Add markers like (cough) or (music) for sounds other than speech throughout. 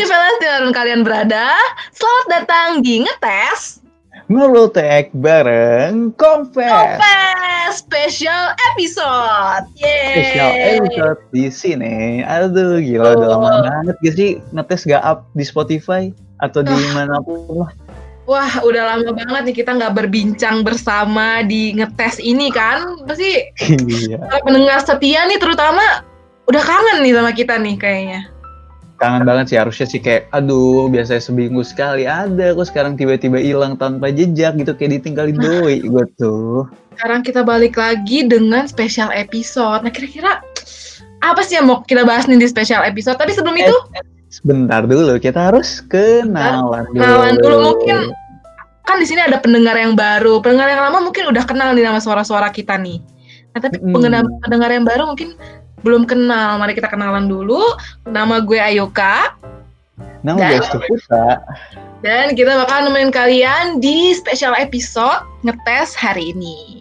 Velas di mana pun kalian berada, selamat datang di Ngetes. Ngelotek bareng Confess Confess Special Episode. Yeay. Special episode di sini. Aduh gila udah lama banget gak sih ngetes gak up di Spotify? Atau di mana pun lah. Wah, udah lama banget nih kita nggak berbincang bersama di ngetes ini kan. Pasti Iya. Para pendengar setia nih terutama udah kangen nih sama kita nih kayaknya. Kangen banget sih harusnya sih kayak Aduh biasanya seminggu sekali ada Kok sekarang tiba-tiba hilang tanpa jejak gitu Kayak ditinggalin doi gue tuh Sekarang kita balik lagi dengan special episode. Nah, kira-kira apa sih yang mau kita bahas nih di special episode? Tapi sebelum itu, Sebentar dulu kita harus kenalan dulu kenalan dulu mungkin kan di sini ada pendengar yang baru. Pendengar yang lama mungkin udah kenal nih nama suara-suara kita nih. Nah, tapi Mm. pendengar, pendengar yang baru mungkin belum kenal. Mari kita kenalan dulu. Nama gue Ayoka Nama Dan- gue Putra dan kita bakal nemenin kalian di special episode ngetes hari ini.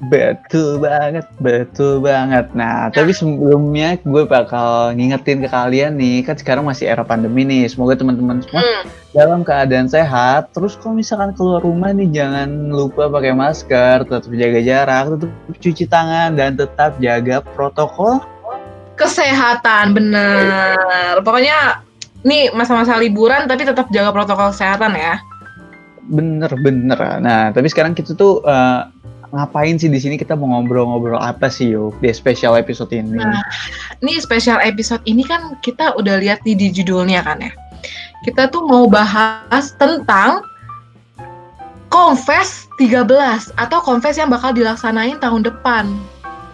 Betul banget, betul banget. Nah, tapi sebelumnya gue bakal ngingetin ke kalian nih, kan sekarang masih era pandemi nih. Semoga teman-teman semua Hmm. dalam keadaan sehat. Terus kalau misalkan keluar rumah nih, jangan lupa pakai masker, tetap jaga jarak, tetap cuci tangan, dan tetap jaga protokol. Kesehatan bener. Pokoknya nih masa-masa liburan tapi tetap jaga protokol kesehatan ya. Bener-bener. Nah, tapi sekarang kita tuh eh, ngapain sih di sini? Kita mau ngobrol-ngobrol apa sih yuk di special episode ini? Nah, Nih special episode ini kan kita udah lihat nih di judulnya kan ya. Kita tuh mau bahas tentang Confess 13 atau Confess yang bakal dilaksanain tahun depan.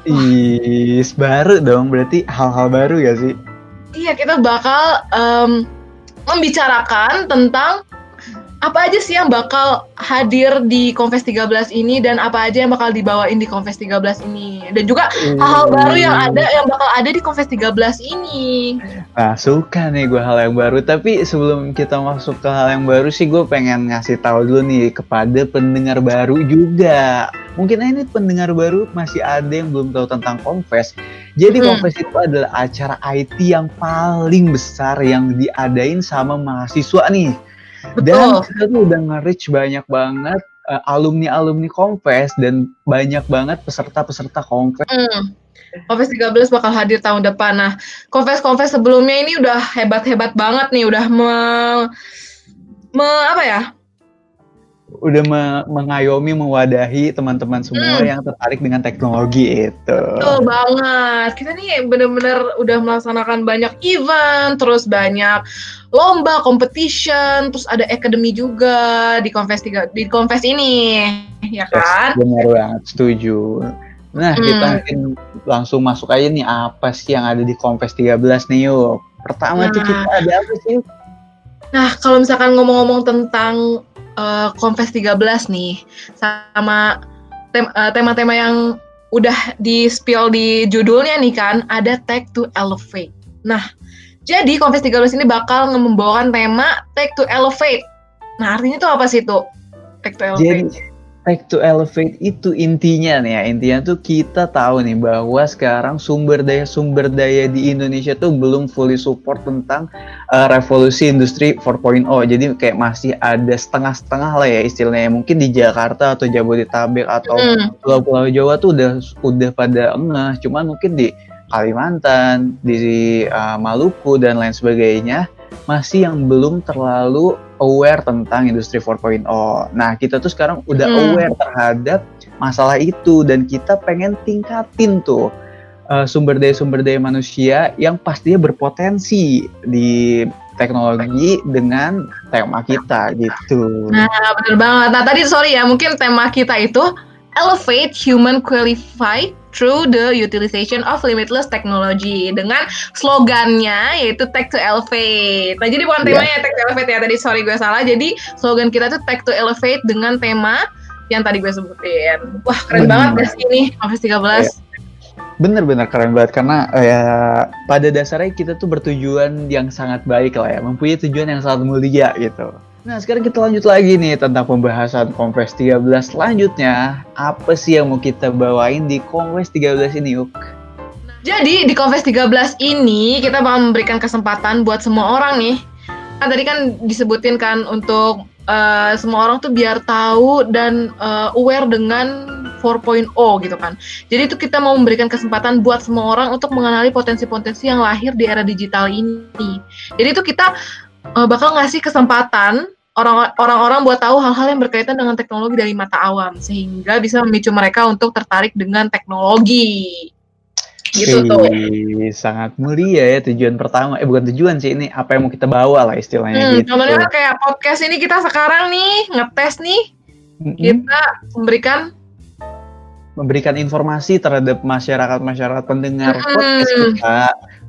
Is baru dong, berarti hal-hal baru ya sih? Iya, kita bakal em, membicarakan tentang apa aja sih yang bakal hadir di Confess 13 ini dan apa aja yang bakal dibawain di Confess 13 ini. Dan juga hal-hal baru yang ada yang bakal ada di Confess 13 ini. Nah, suka nih gue hal yang baru. Tapi sebelum kita masuk ke hal yang baru sih, gue pengen ngasih tahu dulu nih kepada pendengar baru juga. Mungkin nih pendengar baru masih ada yang belum tahu tentang Confess. Jadi Hmm. Confess itu adalah acara IT yang paling besar yang diadain sama mahasiswa nih. Dan kita tuh udah nge-reach banyak banget eh, alumni-alumni Confess dan banyak banget peserta-peserta Confess. Hmm. Confess 13 bakal hadir tahun depan. Nah, Confess-Confess sebelumnya ini udah hebat-hebat banget nih, udah me, me apa ya? udah me- mengayomi mewadahi teman-teman semua Hmm. yang tertarik dengan teknologi itu. Betul banget. Kita nih bener-bener udah melaksanakan banyak event, terus banyak lomba, competition, terus ada academy juga di Confess 3 di Confess ini, ya kan? Yes, benar banget, setuju. Nah, kita Hmm. mungkin langsung masuk aja nih apa sih yang ada di Confess 13 nih yuk. Pertama tuh Nah. kita ada apa sih? Nah, kalau misalkan ngomong-ngomong tentang uh, Confess 13 nih, sama uh, tema-tema yang udah di spill di judulnya nih kan, ada Tech to Elevate. Nah, jadi Confess 13 ini bakal membawakan tema Tech to Elevate. Nah, artinya itu apa sih tuh? Tech to Elevate. Jadi Tech to Elevate itu intinya nih ya, intinya tuh kita tahu nih bahwa sekarang sumber daya sumber daya di Indonesia tuh belum fully support tentang uh, revolusi industri 4.0. Jadi kayak masih ada setengah-setengah lah ya istilahnya. Mungkin di Jakarta atau Jabodetabek atau Hmm, pulau-pulau Jawa tuh udah udah pada ngeh, cuman mungkin di Kalimantan, di uh, Maluku dan lain sebagainya masih yang belum terlalu aware tentang industri 4.0. Nah, kita tuh sekarang udah Hmm. aware terhadap masalah itu dan kita pengen tingkatin tuh uh, sumber daya sumber daya manusia yang pastinya berpotensi di teknologi dengan tema kita gitu. Nah, bener banget. Nah, tadi sorry ya, mungkin tema kita itu Elevate Human Qualified Through the Utilization of Limitless Technology dengan slogannya yaitu Tech to Elevate. Nah, jadi bukan temanya Tech to Elevate ya, tadi sorry gue salah. Jadi slogan kita tuh Tech to Elevate dengan tema yang tadi gue sebutin. Wah, keren Bener. banget sih ini Office 13? Bener-bener keren banget karena ya pada dasarnya kita tuh bertujuan yang sangat baik lah ya, mempunyai tujuan yang sangat mulia gitu. Nah sekarang kita lanjut lagi nih tentang pembahasan Confess 13 selanjutnya. Apa sih yang mau kita bawain di Confess 13 ini yuk? Jadi di Confess 13 ini kita bakal memberikan kesempatan buat semua orang nih kan tadi kan disebutin kan untuk uh, semua orang tuh biar tahu dan uh, aware dengan 4.0 gitu kan. Jadi itu kita mau memberikan kesempatan buat semua orang untuk mengenali potensi-potensi yang lahir di era digital ini. Jadi itu kita uh, bakal ngasih kesempatan orang-orang buat tahu hal-hal yang berkaitan dengan teknologi dari mata awam sehingga bisa memicu mereka untuk tertarik dengan teknologi gitu tuh. Sangat mulia ya tujuan pertama. Eh bukan tujuan sih ini apa yang mau kita bawa lah istilahnya hmm, gitu. Contohnya kayak podcast ini kita sekarang nih ngetes nih mm-hmm. kita memberikan memberikan informasi terhadap masyarakat-masyarakat pendengar hmm. podcast kita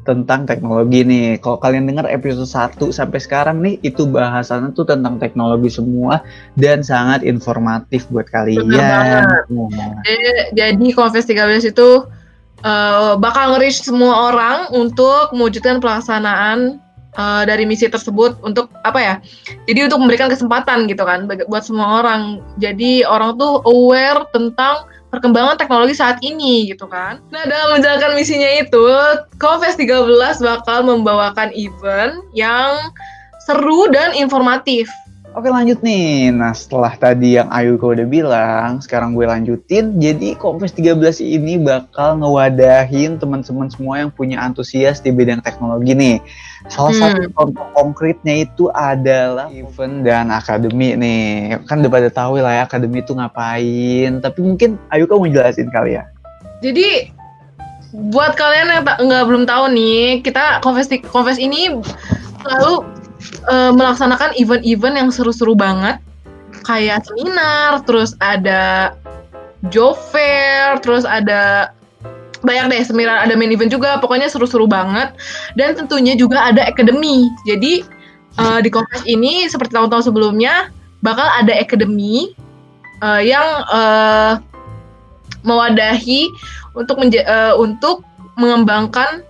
tentang teknologi nih. Kalau kalian dengar episode 1 sampai sekarang nih itu bahasannya tuh tentang teknologi semua dan sangat informatif buat kalian. Jadi, jadi Confess 13 itu uh, bakal nge-reach semua orang untuk mewujudkan pelaksanaan uh, dari misi tersebut untuk apa ya? Jadi untuk memberikan kesempatan gitu kan buat semua orang. Jadi orang tuh aware tentang perkembangan teknologi saat ini gitu kan. Nah, dalam menjalankan misinya itu, Confest 13 bakal membawakan event yang seru dan informatif Oke lanjut nih, nah setelah tadi yang Ayuko udah bilang, sekarang gue lanjutin. Jadi Kompes 13 ini bakal ngewadahin teman-teman semua yang punya antusias di bidang teknologi nih. Salah hmm. satu contoh konkretnya itu adalah event dan akademi nih. Kan udah pada tahu lah ya akademi itu ngapain. Tapi mungkin Ayuko mau jelasin kali ya. Jadi buat kalian yang nggak belum tahu nih, kita Confess ini selalu uh, melaksanakan event-event yang seru-seru banget kayak seminar, terus ada job fair, terus ada banyak deh seminar, ada main event juga, pokoknya seru-seru banget. Dan tentunya juga ada akademi. Jadi uh, di kongres ini seperti tahun-tahun sebelumnya bakal ada akademi uh, yang uh, mewadahi untuk uh, untuk mengembangkan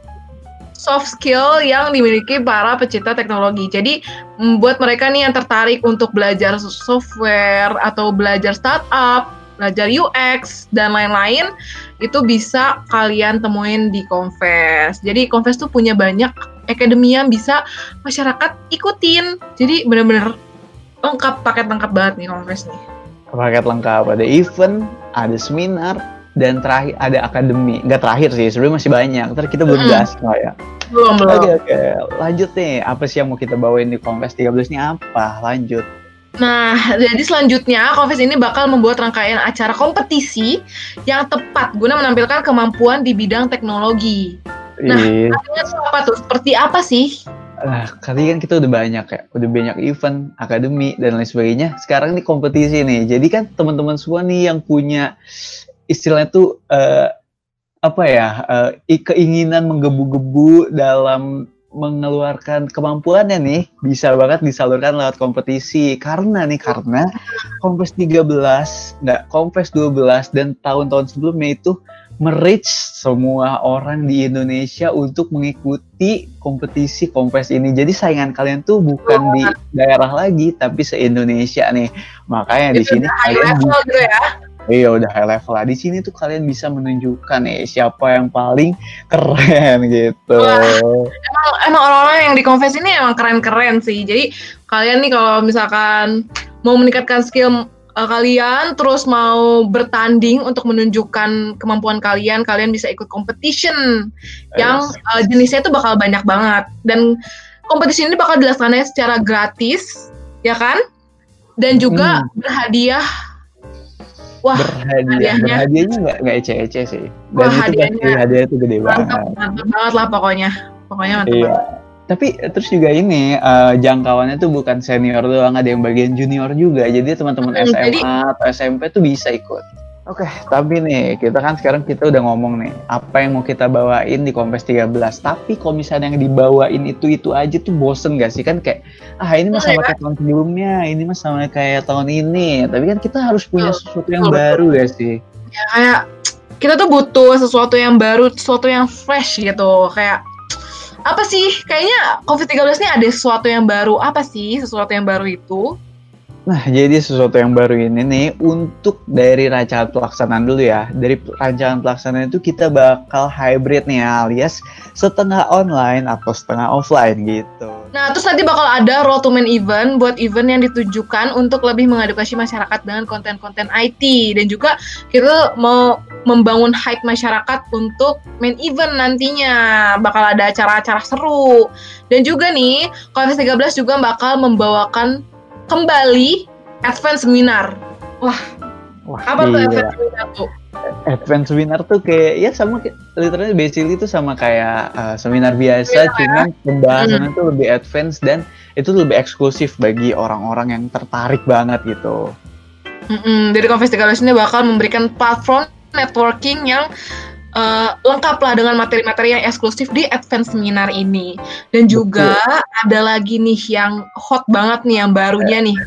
soft skill yang dimiliki para pecinta teknologi. Jadi membuat mereka nih yang tertarik untuk belajar software atau belajar startup, belajar UX dan lain-lain itu bisa kalian temuin di Confess. Jadi Confess tuh punya banyak akademi yang bisa masyarakat ikutin. Jadi bener-bener lengkap paket lengkap banget nih Confess nih. Paket lengkap ada event, ada seminar, dan terakhir ada akademi nggak terakhir sih sebenarnya masih banyak ntar kita belum bahas hmm. ya belum belum oke oke lanjut nih apa sih yang mau kita bawain di Konfes 13 ini apa lanjut Nah, jadi selanjutnya Konfes ini bakal membuat rangkaian acara kompetisi yang tepat guna menampilkan kemampuan di bidang teknologi. Nah, artinya apa tuh? Seperti apa sih? Nah, kali kan kita udah banyak ya, udah banyak event, akademi dan lain sebagainya. Sekarang nih kompetisi nih. Jadi kan teman-teman semua nih yang punya istilahnya tuh uh, apa ya uh, keinginan menggebu-gebu dalam mengeluarkan kemampuannya nih bisa banget disalurkan lewat kompetisi karena nih karena Kompes 13 enggak Kompes 12 dan tahun-tahun sebelumnya itu merich semua orang di Indonesia untuk mengikuti kompetisi Kompes ini. Jadi saingan kalian tuh bukan di daerah lagi tapi se-Indonesia nih. Makanya di sini kalian gitu ya Iya udah high level lah. Di sini tuh kalian bisa menunjukkan nih siapa yang paling keren (laughs) gitu. Wah, emang emang orang-orang yang di confess ini emang keren-keren sih. Jadi kalian nih kalau misalkan mau meningkatkan skill uh, kalian terus mau bertanding untuk menunjukkan kemampuan kalian, kalian bisa ikut competition yes. yang uh, jenisnya itu bakal banyak banget dan kompetisi ini bakal dilaksanakan secara gratis, ya kan? Dan juga hmm. berhadiah Wah, berhadiah. Berhadiahnya nggak nggak ece-ece sih. Dan Wah, itu hadiahnya, pasti hadiah itu gede mantap, banget. Mantap banget lah pokoknya. Pokoknya mantap iya. banget. Tapi terus juga ini uh, jangkauannya tuh bukan senior doang, ada yang bagian junior juga. Jadi teman-teman hmm, SMA jadi, atau SMP tuh bisa ikut. Oke, okay, tapi nih kita kan sekarang kita udah ngomong nih apa yang mau kita bawain di Kompes 13. Tapi kalau misalnya yang dibawain itu-itu aja tuh bosen gak sih kan kayak ah ini mah sama kayak tahun sebelumnya, ini mah sama kayak tahun ini. Tapi kan kita harus punya sesuatu yang baru gak sih? Ya kayak kita tuh butuh sesuatu yang baru, sesuatu yang fresh gitu. Kayak apa sih? Kayaknya COVID-13 ini ada sesuatu yang baru. Apa sih sesuatu yang baru itu? Nah, jadi sesuatu yang baru ini nih untuk dari rancangan pelaksanaan dulu ya. Dari rancangan pelaksanaan itu kita bakal hybrid nih alias setengah online atau setengah offline gitu. Nah, terus nanti bakal ada roll to main event buat event yang ditujukan untuk lebih mengedukasi masyarakat dengan konten-konten IT dan juga kita mau membangun hype masyarakat untuk main event nantinya. Bakal ada acara-acara seru. Dan juga nih, Konfes 13 juga bakal membawakan kembali advance seminar. Wah, Wah apa tuh advance seminar tuh? advance seminar tuh kayak ya sama literally basically itu sama kayak uh, seminar biasa yeah, cuman ya. pembahasannya hmm. tuh lebih advance dan itu lebih eksklusif bagi orang-orang yang tertarik banget gitu. Mm-mm. Jadi Confess ini bakal memberikan platform networking yang uh, lengkap lah dengan materi-materi yang eksklusif di advance seminar ini. Dan juga Betul. ada lagi nih yang hot banget nih yang barunya nih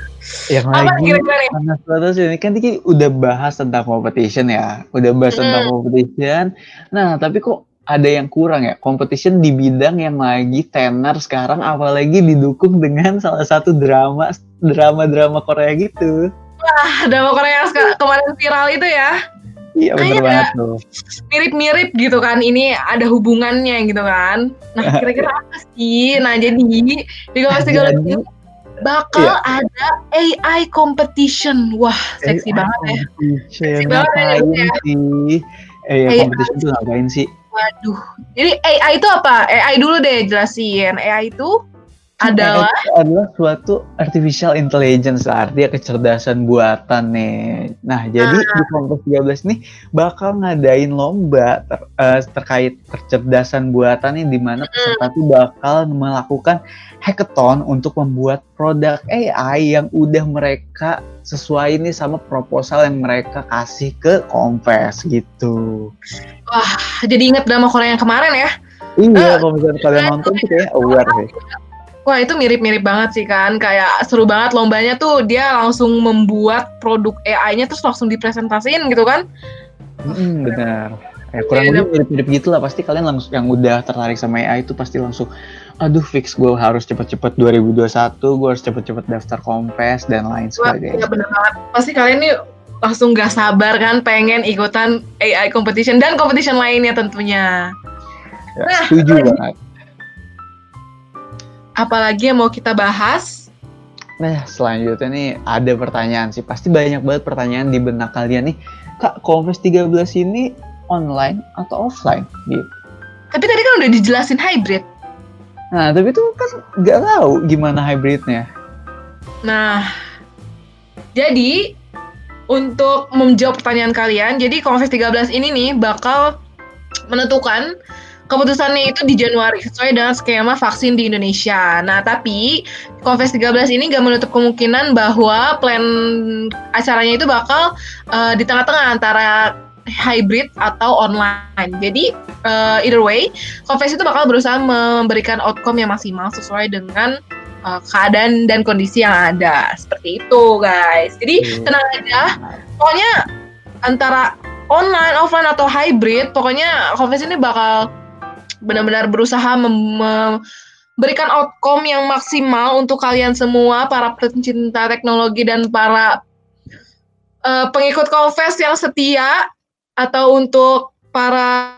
yang Apa lagi panas banget sih ini kan Tiki udah bahas tentang competition ya, udah bahas hmm. tentang competition. Nah, tapi kok ada yang kurang ya competition di bidang yang lagi tenar sekarang apalagi didukung dengan salah satu drama drama drama Korea gitu. Wah, drama Korea yang kemarin viral itu ya. Iya benar banget tuh. Mirip-mirip gitu kan, ini ada hubungannya gitu kan. Nah (laughs) kira-kira apa sih? Nah jadi di Kompas Tiga bakal iya. ada AI competition. Wah, seksi AI banget ya. Seksi banget ya. Sih? AI, AI competition itu ngapain sih? Waduh. Jadi AI itu apa? AI dulu deh jelasin. AI itu adalah adalah suatu artificial intelligence artinya kecerdasan buatan nih. Nah, jadi ah. di kelompok 13 ini bakal ngadain lomba ter, uh, terkait kecerdasan buatan nih di mana peserta hmm. tuh bakal melakukan hackathon untuk membuat produk AI yang udah mereka sesuai nih sama proposal yang mereka kasih ke Confess gitu. Wah, jadi inget drama Korea yang kemarin ya. Iya, uh, kalau misalnya kalian nonton tuh kayak aware sih Wah itu mirip-mirip banget sih kan, kayak seru banget lombanya tuh dia langsung membuat produk AI-nya terus langsung dipresentasiin gitu kan? Hmm, benar. Ya, kurang iya, lebih mirip-mirip gitu lah pasti kalian langsung yang udah tertarik sama AI itu pasti langsung aduh fix gue harus cepet-cepet 2021 gue harus cepet-cepet daftar kompes dan lain sebagainya. Iya benar banget. Pasti kalian nih langsung gak sabar kan pengen ikutan AI competition dan competition lainnya tentunya. Ya, nah, setuju banget apalagi yang mau kita bahas? Nah, selanjutnya nih ada pertanyaan sih. Pasti banyak banget pertanyaan di benak kalian nih. Kak, Confess 13 ini online atau offline gitu? Tapi tadi kan udah dijelasin hybrid. Nah, tapi itu kan nggak tahu gimana hybridnya. Nah, jadi untuk menjawab pertanyaan kalian, jadi Confess 13 ini nih bakal menentukan keputusannya itu di Januari sesuai dengan skema vaksin di Indonesia. Nah, tapi Konfes 13 ini gak menutup kemungkinan bahwa plan acaranya itu bakal uh, di tengah-tengah antara hybrid atau online. Jadi uh, either way, Konfes itu bakal berusaha memberikan outcome yang maksimal sesuai dengan uh, keadaan dan kondisi yang ada. Seperti itu, guys. Jadi tenang aja. Pokoknya antara online, offline atau hybrid, pokoknya Konfes ini bakal benar-benar berusaha memberikan outcome yang maksimal untuk kalian semua para pencinta teknologi dan para uh, pengikut Confess yang setia atau untuk para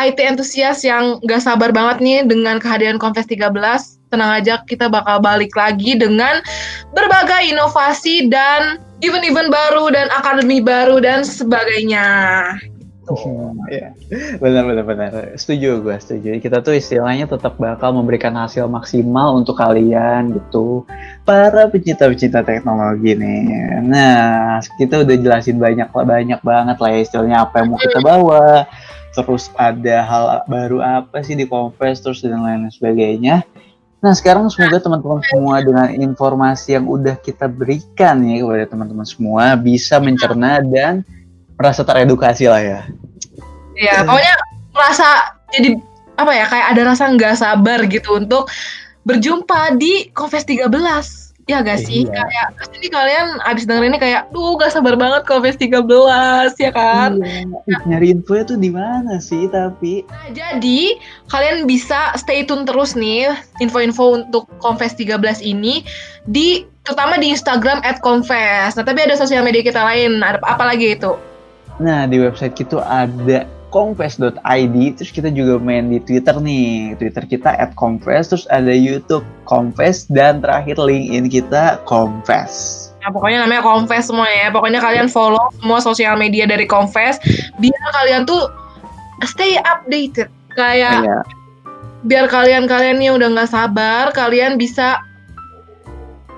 IT entusias yang gak sabar banget nih dengan kehadiran Confess 13 tenang aja kita bakal balik lagi dengan berbagai inovasi dan event-event baru dan akademi baru dan sebagainya gitu. (laughs) Iya, benar benar benar. Setuju gue, setuju. Kita tuh istilahnya tetap bakal memberikan hasil maksimal untuk kalian gitu. Para pecinta-pecinta teknologi nih. Nah, kita udah jelasin banyak banyak banget lah ya istilahnya apa yang mau kita bawa. Terus ada hal baru apa sih di Confess terus dan lain sebagainya. Nah sekarang semoga teman-teman semua dengan informasi yang udah kita berikan ya kepada teman-teman semua bisa mencerna dan merasa teredukasi lah ya. Iya, pokoknya merasa jadi apa ya kayak ada rasa nggak sabar gitu untuk berjumpa di Confess 13. Ya gak sih? Iya. Kayak pasti kalian abis denger ini kayak, duh gak sabar banget Confess 13 ya kan? Iya. Nyari info tuh di mana sih tapi? Nah, jadi kalian bisa stay tune terus nih info-info untuk Confess 13 ini di terutama di Instagram @confess. Nah, tapi ada sosial media kita lain. Ada apa lagi itu? Nah, di website itu ada confess.id terus kita juga main di Twitter nih Twitter kita at terus ada YouTube confess dan terakhir LinkedIn kita confess Nah, pokoknya namanya Confess semua ya. Pokoknya kalian follow semua sosial media dari Confess biar kalian tuh stay updated. Kayak Iya. biar kalian-kalian yang udah nggak sabar, kalian bisa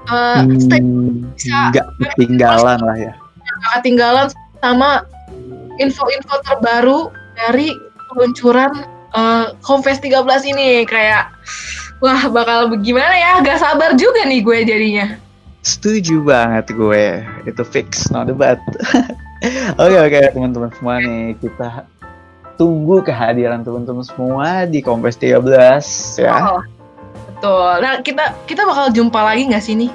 uh, stay Hmm, bisa- nggak ketinggalan lah ya nggak ketinggalan sama info-info terbaru dari peluncuran uh, Confess 13 ini. Kayak wah bakal gimana ya? Gak sabar juga nih gue jadinya. Setuju banget gue, itu fix, no debat. (laughs) Oke oke teman-teman semua nih kita tunggu kehadiran teman-teman semua di Kompes 13 ya. Oh, betul. Nah kita kita bakal jumpa lagi nggak sih nih?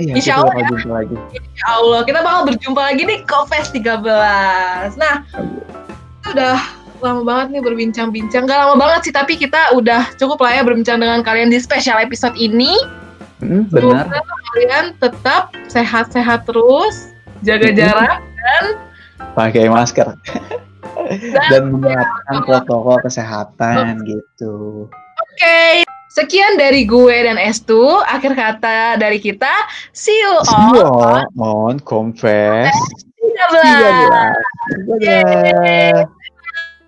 Iya, Insya kita Allah bakal jumpa lagi. Ya Allah, kita bakal berjumpa lagi di Confess 13. Nah, itu udah lama banget nih berbincang-bincang. Gak lama banget sih, tapi kita udah cukup lah ya berbincang dengan kalian di special episode ini. Hmm, benar. Semoga kalian tetap sehat-sehat terus, jaga Mhm. jarak, Pakai masker dan (laughs) dan menerapkan protokol kesehatan gitu. oke. Sekian dari gue dan S2, akhir kata dari kita, see you all see you on, on Confess 13. Bye.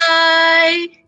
Bye.